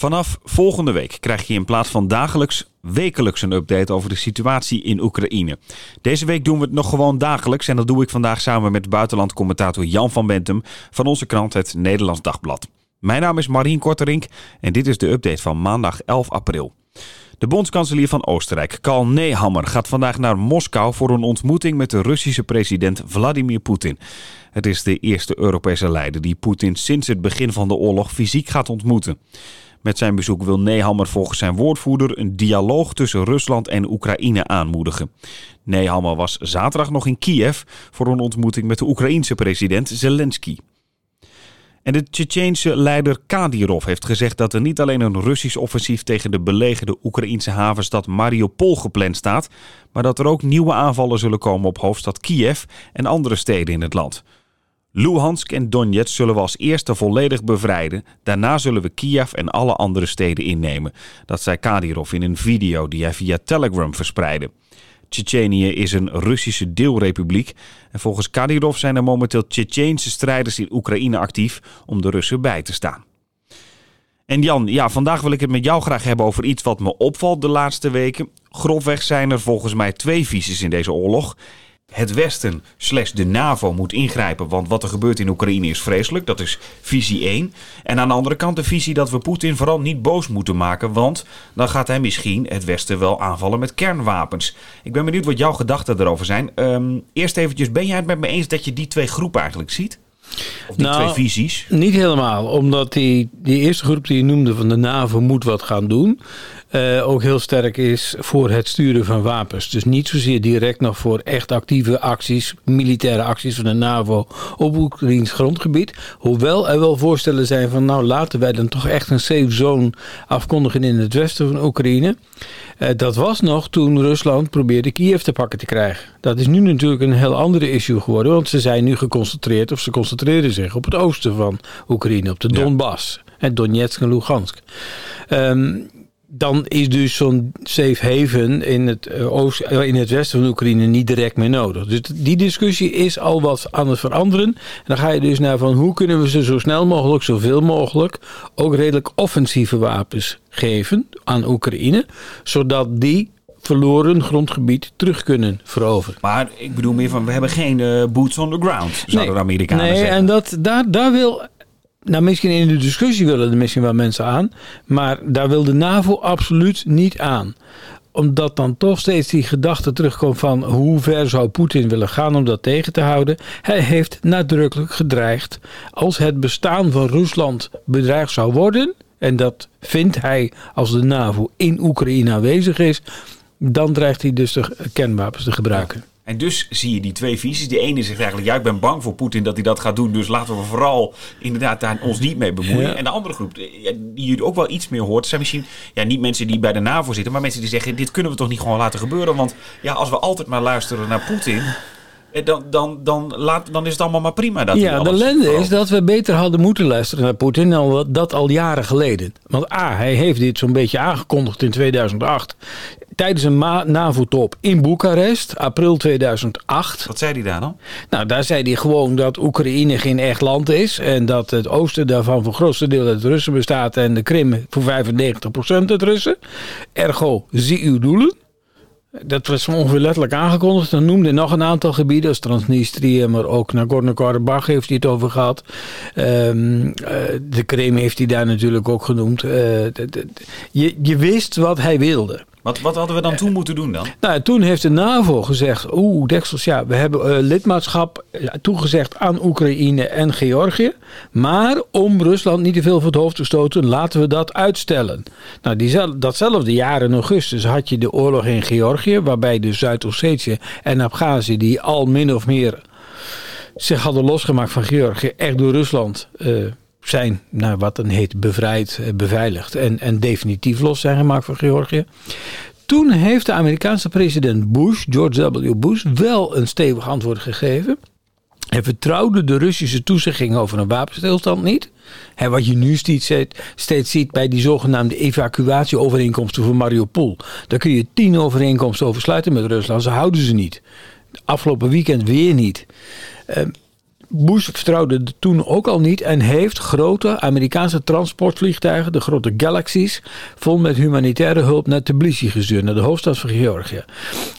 Vanaf volgende week krijg je in plaats van dagelijks wekelijks een update over de situatie in Oekraïne. Deze week doen we het nog gewoon dagelijks en dat doe ik vandaag samen met buitenlandcommentator Jan van Bentum van onze krant Het Nederlands Dagblad. Mijn naam is Marien Korterink en dit is de update van maandag 11 april. De bondskanselier van Oostenrijk, Karl Nehammer, gaat vandaag naar Moskou voor een ontmoeting met de Russische president Vladimir Poetin. Het is de eerste Europese leider die Poetin sinds het begin van de oorlog fysiek gaat ontmoeten. Met zijn bezoek wil Nehammer volgens zijn woordvoerder een dialoog tussen Rusland en Oekraïne aanmoedigen. Nehammer was zaterdag nog in Kiev voor een ontmoeting met de Oekraïense president Zelensky. En de Tsjetsjeense leider Kadyrov heeft gezegd dat er niet alleen een Russisch offensief tegen de belegerde Oekraïnse havenstad Mariupol gepland staat, maar dat er ook nieuwe aanvallen zullen komen op hoofdstad Kiev en andere steden in het land. Luhansk en Donetsk zullen we als eerste volledig bevrijden. Daarna zullen we Kiev en alle andere steden innemen. Dat zei Kadyrov in een video die hij via Telegram verspreidde. Tsjetsjenië is een Russische deelrepubliek. En volgens Kadyrov zijn er momenteel Tsjetsjeense strijders in Oekraïne actief om de Russen bij te staan. En Jan, ja, vandaag wil ik het met jou graag hebben over iets wat me opvalt de laatste weken. Grofweg zijn er volgens mij twee visies in deze oorlog het Westen slash de NAVO moet ingrijpen. Want wat er gebeurt in Oekraïne is vreselijk. Dat is visie 1. En aan de andere kant de visie dat we Poetin vooral niet boos moeten maken. Want dan gaat hij misschien het Westen wel aanvallen met kernwapens. Ik ben benieuwd wat jouw gedachten erover zijn. Ehm, eerst eventjes, ben jij het met me eens dat je die twee groepen eigenlijk ziet? Of die nou, twee visies? Niet helemaal. Omdat die, die eerste groep die je noemde van de NAVO moet wat gaan doen. Uh, ook heel sterk is voor het sturen van wapens. Dus niet zozeer direct nog voor echt actieve acties, militaire acties van de NAVO op Oekraïns grondgebied. Hoewel er wel voorstellen zijn van nou laten wij dan toch echt een safe zone afkondigen in het westen van Oekraïne. Uh, dat was nog toen Rusland probeerde Kiev te pakken te krijgen. Dat is nu natuurlijk een heel andere issue geworden, want ze zijn nu geconcentreerd of ze concentreren zich op het oosten van Oekraïne, op de Donbass. En Donetsk en Lugansk. Um, dan is dus zo'n safe haven in het, uh, oost, uh, in het westen van Oekraïne niet direct meer nodig. Dus die discussie is al wat aan het veranderen. En dan ga je dus naar van hoe kunnen we ze zo snel mogelijk, zoveel mogelijk, ook redelijk offensieve wapens geven aan Oekraïne. Zodat die verloren grondgebied terug kunnen veroveren. Maar ik bedoel meer van, we hebben geen uh, boots on the ground, zouden nee, de Amerikanen nee, zeggen. en dat, daar, daar wil nou, misschien in de discussie willen er misschien wel mensen aan. Maar daar wil de NAVO absoluut niet aan. Omdat dan toch steeds die gedachte terugkomt van hoe ver zou Poetin willen gaan om dat tegen te houden. Hij heeft nadrukkelijk gedreigd als het bestaan van Rusland bedreigd zou worden. En dat vindt hij als de NAVO in Oekraïne aanwezig is. Dan dreigt hij dus de kernwapens te gebruiken. En dus zie je die twee visies. Die ene zegt eigenlijk, ja, ik ben bang voor Poetin dat hij dat gaat doen. Dus laten we vooral inderdaad daar ons niet mee bemoeien. Ja. En de andere groep, die je ook wel iets meer hoort, zijn misschien ja, niet mensen die bij de NAVO zitten, maar mensen die zeggen, dit kunnen we toch niet gewoon laten gebeuren. Want ja, als we altijd maar luisteren naar Poetin, eh, dan, dan, dan, laat, dan is het allemaal maar prima. Dat ja, de ellende is dat we beter hadden moeten luisteren naar Poetin dan dat al jaren geleden. Want A, hij heeft dit zo'n beetje aangekondigd in 2008 tijdens een NAVO-top in Boekarest, april 2008. Wat zei hij daar dan? Nou, daar zei hij gewoon dat Oekraïne geen echt land is. En dat het oosten daarvan voor grootste deel uit Russen bestaat. En de Krim voor 95% uit Russen. Ergo, zie uw doelen. Dat was ongeveer letterlijk aangekondigd. Dan noemde hij nog een aantal gebieden, als Transnistrië, maar ook Nagorno-Karabakh heeft hij het over gehad. Um, uh, de Krim heeft hij daar natuurlijk ook genoemd. Uh, je, je wist wat hij wilde. Wat, wat hadden we dan toen moeten doen dan? Nou, toen heeft de NAVO gezegd, oeh, deksels, ja, we hebben uh, lidmaatschap toegezegd aan Oekraïne en Georgië. Maar om Rusland niet te veel voor het hoofd te stoten, laten we dat uitstellen. Nou, die, datzelfde jaar in augustus had je de oorlog in Georgië, waarbij de Zuid-Ossetië en Abhazie, die al min of meer zich hadden losgemaakt van Georgië, echt door Rusland uh, zijn, nou, wat dan heet, bevrijd, beveiligd en, en definitief los zijn gemaakt van Georgië. Toen heeft de Amerikaanse president Bush, George W. Bush, wel een stevig antwoord gegeven. Hij vertrouwde de Russische toezegging over een wapenstilstand niet. He, wat je nu steeds, steeds ziet bij die zogenaamde evacuatieovereenkomsten voor Mariupol. Daar kun je tien overeenkomsten over sluiten met Rusland. Ze houden ze niet. Afgelopen weekend weer niet. Uh, Bush vertrouwde toen ook al niet en heeft grote Amerikaanse transportvliegtuigen, de grote Galaxies, vol met humanitaire hulp naar Tbilisi gestuurd, naar de hoofdstad van Georgië.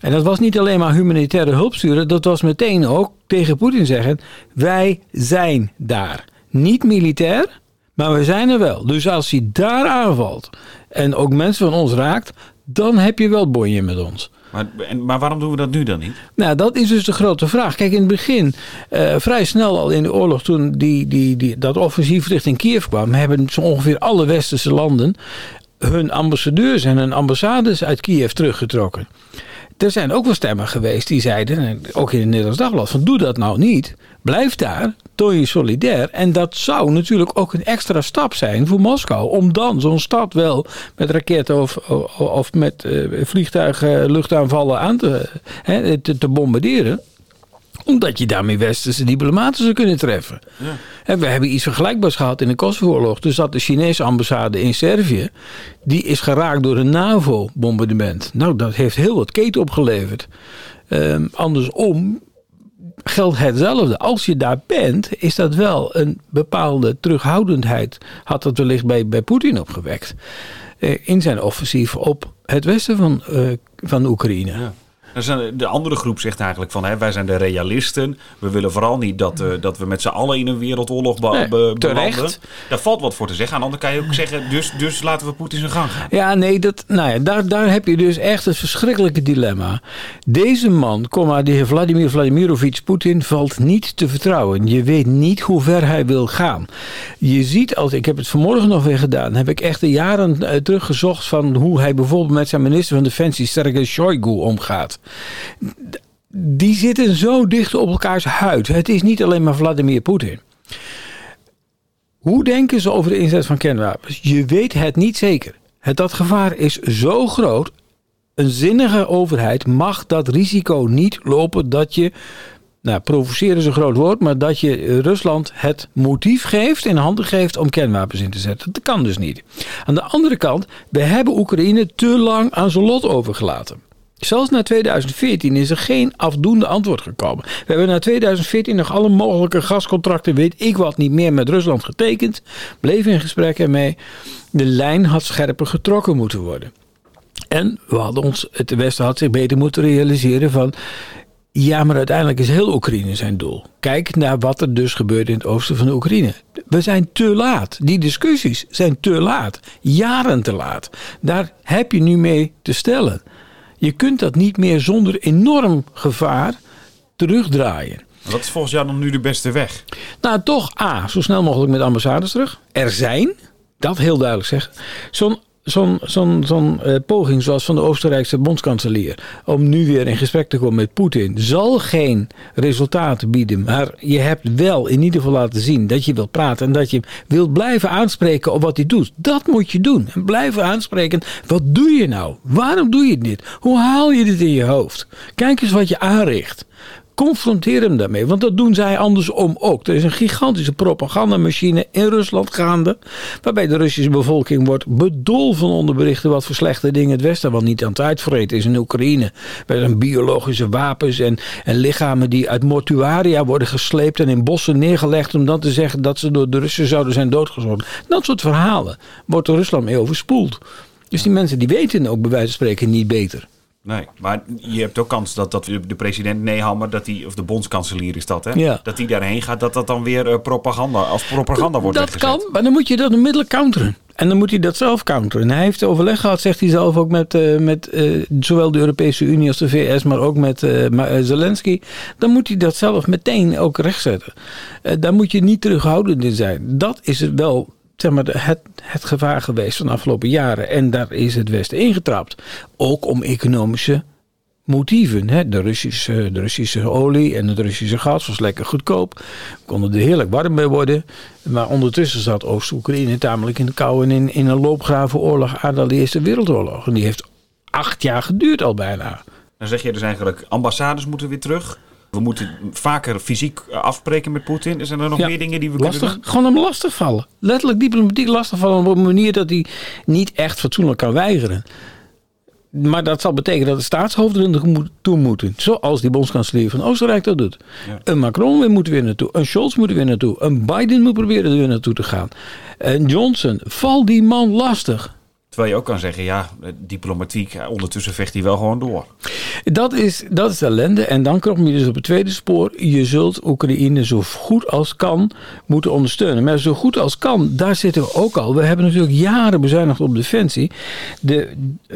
En dat was niet alleen maar humanitaire hulp sturen, dat was meteen ook tegen Poetin zeggen: wij zijn daar. Niet militair, maar we zijn er wel. Dus als hij daar aanvalt en ook mensen van ons raakt, dan heb je wel bonje met ons. Maar, maar waarom doen we dat nu dan niet? Nou, dat is dus de grote vraag. Kijk, in het begin, uh, vrij snel al in de oorlog, toen die, die, die, dat offensief richting Kiev kwam, hebben zo ongeveer alle westerse landen hun ambassadeurs en hun ambassades uit Kiev teruggetrokken. Er zijn ook wel stemmen geweest die zeiden, ook in het Nederlands Dagblad, van doe dat nou niet. Blijf daar, toon je solidair. En dat zou natuurlijk ook een extra stap zijn voor Moskou. Om dan zo'n stad wel met raketten of, of met uh, vliegtuigen luchtaanvallen aan te, te, te bombarderen omdat je daarmee westerse diplomaten zou kunnen treffen. Ja. En we hebben iets vergelijkbaars gehad in de Kosovo-oorlog. Dus dat de Chinese ambassade in Servië... die is geraakt door een NAVO-bombardement. Nou, dat heeft heel wat keten opgeleverd. Um, andersom geldt hetzelfde. Als je daar bent, is dat wel een bepaalde terughoudendheid. Had dat wellicht bij, bij Poetin opgewekt. Uh, in zijn offensief op het westen van, uh, van Oekraïne. Ja. De andere groep zegt eigenlijk van hè, wij zijn de realisten. We willen vooral niet dat, uh, dat we met z'n allen in een wereldoorlog be nee, belanden. Daar valt wat voor te zeggen. Aan de andere kan je ook zeggen, dus, dus laten we Poetin zijn gang gaan. Ja, nee, dat, nou ja, daar, daar heb je dus echt het verschrikkelijke dilemma. Deze man, komma, die Vladimir Vladimirovich Poetin, valt niet te vertrouwen. Je weet niet hoe ver hij wil gaan. Je ziet, als ik heb het vanmorgen nog weer gedaan, heb ik echt de jaren uh, teruggezocht van hoe hij bijvoorbeeld met zijn minister van Defensie, Sergei Shoigu, omgaat die zitten zo dicht op elkaars huid. Het is niet alleen maar Vladimir Poetin. Hoe denken ze over de inzet van kernwapens? Je weet het niet zeker. Het, dat gevaar is zo groot. Een zinnige overheid mag dat risico niet lopen dat je, nou provoceren is een groot woord, maar dat je Rusland het motief geeft en handen geeft om kernwapens in te zetten. Dat kan dus niet. Aan de andere kant, we hebben Oekraïne te lang aan zijn lot overgelaten. Zelfs na 2014 is er geen afdoende antwoord gekomen. We hebben na 2014 nog alle mogelijke gascontracten, weet ik wat, niet meer met Rusland getekend. Bleven in gesprek ermee. De lijn had scherper getrokken moeten worden. En we hadden ons, het Westen had zich beter moeten realiseren van... Ja, maar uiteindelijk is heel Oekraïne zijn doel. Kijk naar wat er dus gebeurt in het oosten van Oekraïne. We zijn te laat. Die discussies zijn te laat. Jaren te laat. Daar heb je nu mee te stellen. Je kunt dat niet meer zonder enorm gevaar terugdraaien. Wat is volgens jou dan nu de beste weg? Nou, toch A, zo snel mogelijk met ambassades terug. Er zijn, dat heel duidelijk zeggen, zo'n zo'n zo'n zo'n uh, poging zoals van de Oostenrijkse bondskanselier om nu weer in gesprek te komen met Poetin zal geen resultaten bieden. Maar je hebt wel in ieder geval laten zien dat je wilt praten en dat je wilt blijven aanspreken op wat hij doet. Dat moet je doen. En blijven aanspreken. Wat doe je nou? Waarom doe je dit? Hoe haal je dit in je hoofd? Kijk eens wat je aanricht. Confronteer hem daarmee, want dat doen zij andersom ook. Er is een gigantische propagandamachine in Rusland gaande, waarbij de Russische bevolking wordt bedolven onder berichten wat voor slechte dingen het Westen wel niet aan het uitvreten is in Oekraïne. Bij zijn biologische wapens en, en lichamen die uit mortuaria worden gesleept en in bossen neergelegd om dan te zeggen dat ze door de Russen zouden zijn doodgeschoten. Dat soort verhalen wordt door Rusland mee overspoeld. Dus die mensen die weten ook bij wijze van spreken niet beter. Nee, maar je hebt ook kans dat, dat de president Nehammer, dat die, of de bondskanselier is dat, hè? Ja. Dat die daarheen gaat, dat dat dan weer uh, propaganda, als propaganda wordt Dat kan, maar dan moet je dat onmiddellijk counteren. En dan moet hij dat zelf counteren. En hij heeft overleg gehad, zegt hij zelf ook met, uh, met uh, zowel de Europese Unie als de VS, maar ook met Zelensky. Dan moet hij dat zelf meteen ook rechtzetten. daar moet je niet terughoudend in zijn. Dat is het wel zeg maar, het, het gevaar geweest van de afgelopen jaren. En daar is het Westen ingetrapt. Ook om economische motieven. Hè? De, Russische, de Russische olie en het Russische gas was lekker goedkoop. We konden er heerlijk warm mee worden. Maar ondertussen zat Oost-Oekraïne tamelijk in de kou en in, in een loopgravenoorlog aan de Eerste Wereldoorlog. En die heeft acht jaar geduurd al bijna. Dan zeg je dus eigenlijk, ambassades moeten weer terug. We moeten vaker fysiek afspreken met Poetin. Zijn er nog meer dingen die we lastig, kunnen doen? Gewoon hem lastig vallen. Letterlijk diplomatiek lastig vallen op een manier dat hij niet echt fatsoenlijk kan weigeren. Maar dat zal betekenen dat de staatshoofden er toe moeten. Zoals die bondskanselier van Oostenrijk dat doet. Een Macron moet weer naartoe. Een Scholz moet er weer naartoe. Een Biden moet proberen er weer naartoe te gaan. En Johnson, val die man lastig. Terwijl je ook kan zeggen, ja, diplomatiek, ondertussen vecht hij wel gewoon door. Dat is, dat is ellende. En dan kom je dus op het tweede spoor. Je zult Oekraïne zo goed als kan moeten ondersteunen. Maar zo goed als kan, daar zitten we ook al. We hebben natuurlijk jaren bezuinigd op defensie. De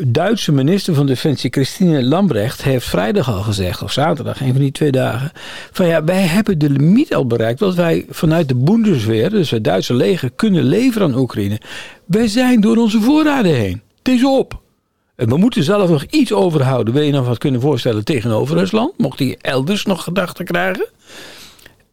Duitse minister van Defensie, Christine Lambrecht, heeft vrijdag al gezegd, of zaterdag, een van die twee dagen, van ja, wij hebben de limiet al bereikt. Wat wij vanuit de Bundeswehr, dus het Duitse leger, kunnen leveren aan Oekraïne. Wij zijn door onze voorraden heen. Het is op. En we moeten zelf nog iets overhouden. Wil je nog wat kunnen voorstellen tegenover Rusland? Mocht hij elders nog gedachten krijgen?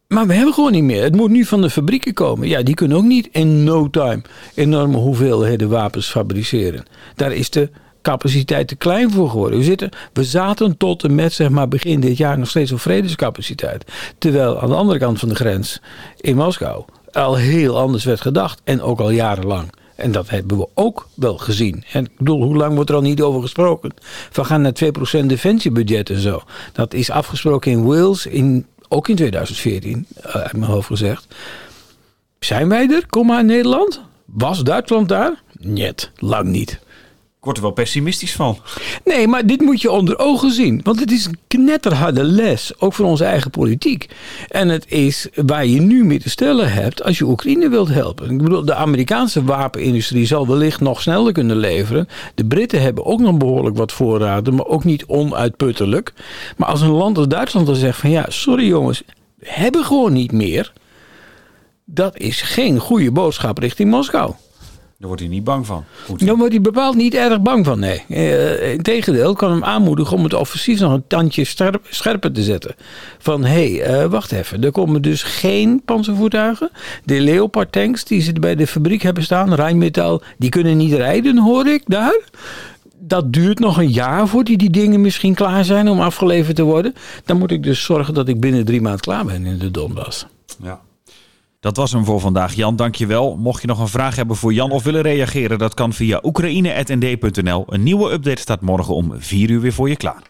Maar we hebben gewoon niet meer. Het moet nu van de fabrieken komen. Ja, die kunnen ook niet in no time enorme hoeveelheden wapens fabriceren. Daar is de capaciteit te klein voor geworden. We, zitten, we zaten tot en met zeg maar, begin dit jaar nog steeds op vredescapaciteit. Terwijl aan de andere kant van de grens in Moskou al heel anders werd gedacht. En ook al jarenlang. En dat hebben we ook wel gezien. En ik bedoel, hoe lang wordt er al niet over gesproken? We gaan naar 2% defensiebudget en zo. Dat is afgesproken in Wales, in, ook in 2014, uh, uit mijn hoofd gezegd. Zijn wij er? Kom maar in Nederland. Was Duitsland daar? Niet, lang niet. Ik word er wel pessimistisch van. Nee, maar dit moet je onder ogen zien. Want het is een knetterharde les, ook voor onze eigen politiek. En het is waar je nu mee te stellen hebt als je Oekraïne wilt helpen. Ik bedoel, de Amerikaanse wapenindustrie zal wellicht nog sneller kunnen leveren. De Britten hebben ook nog behoorlijk wat voorraden, maar ook niet onuitputtelijk. Maar als een land als Duitsland dan zegt van ja, sorry jongens, hebben gewoon niet meer. Dat is geen goede boodschap richting Moskou. Daar wordt hij niet bang van. Daar wordt hij bepaald niet erg bang van, nee. Uh, Integendeel, kan hem aanmoedigen om het offensief nog een tandje scherper te zetten. Van, hé, hey, uh, wacht even. Er komen dus geen panzervoertuigen. De Leopard tanks die ze bij de fabriek hebben staan, Rijnmetaal, die kunnen niet rijden, hoor ik daar. Dat duurt nog een jaar voordat die dingen misschien klaar zijn om afgeleverd te worden. Dan moet ik dus zorgen dat ik binnen drie maanden klaar ben in de Donbass. Ja. Dat was hem voor vandaag. Jan, dankjewel. Mocht je nog een vraag hebben voor Jan of willen reageren, dat kan via oekraïne.nd.nl. Een nieuwe update staat morgen om 4 uur weer voor je klaar.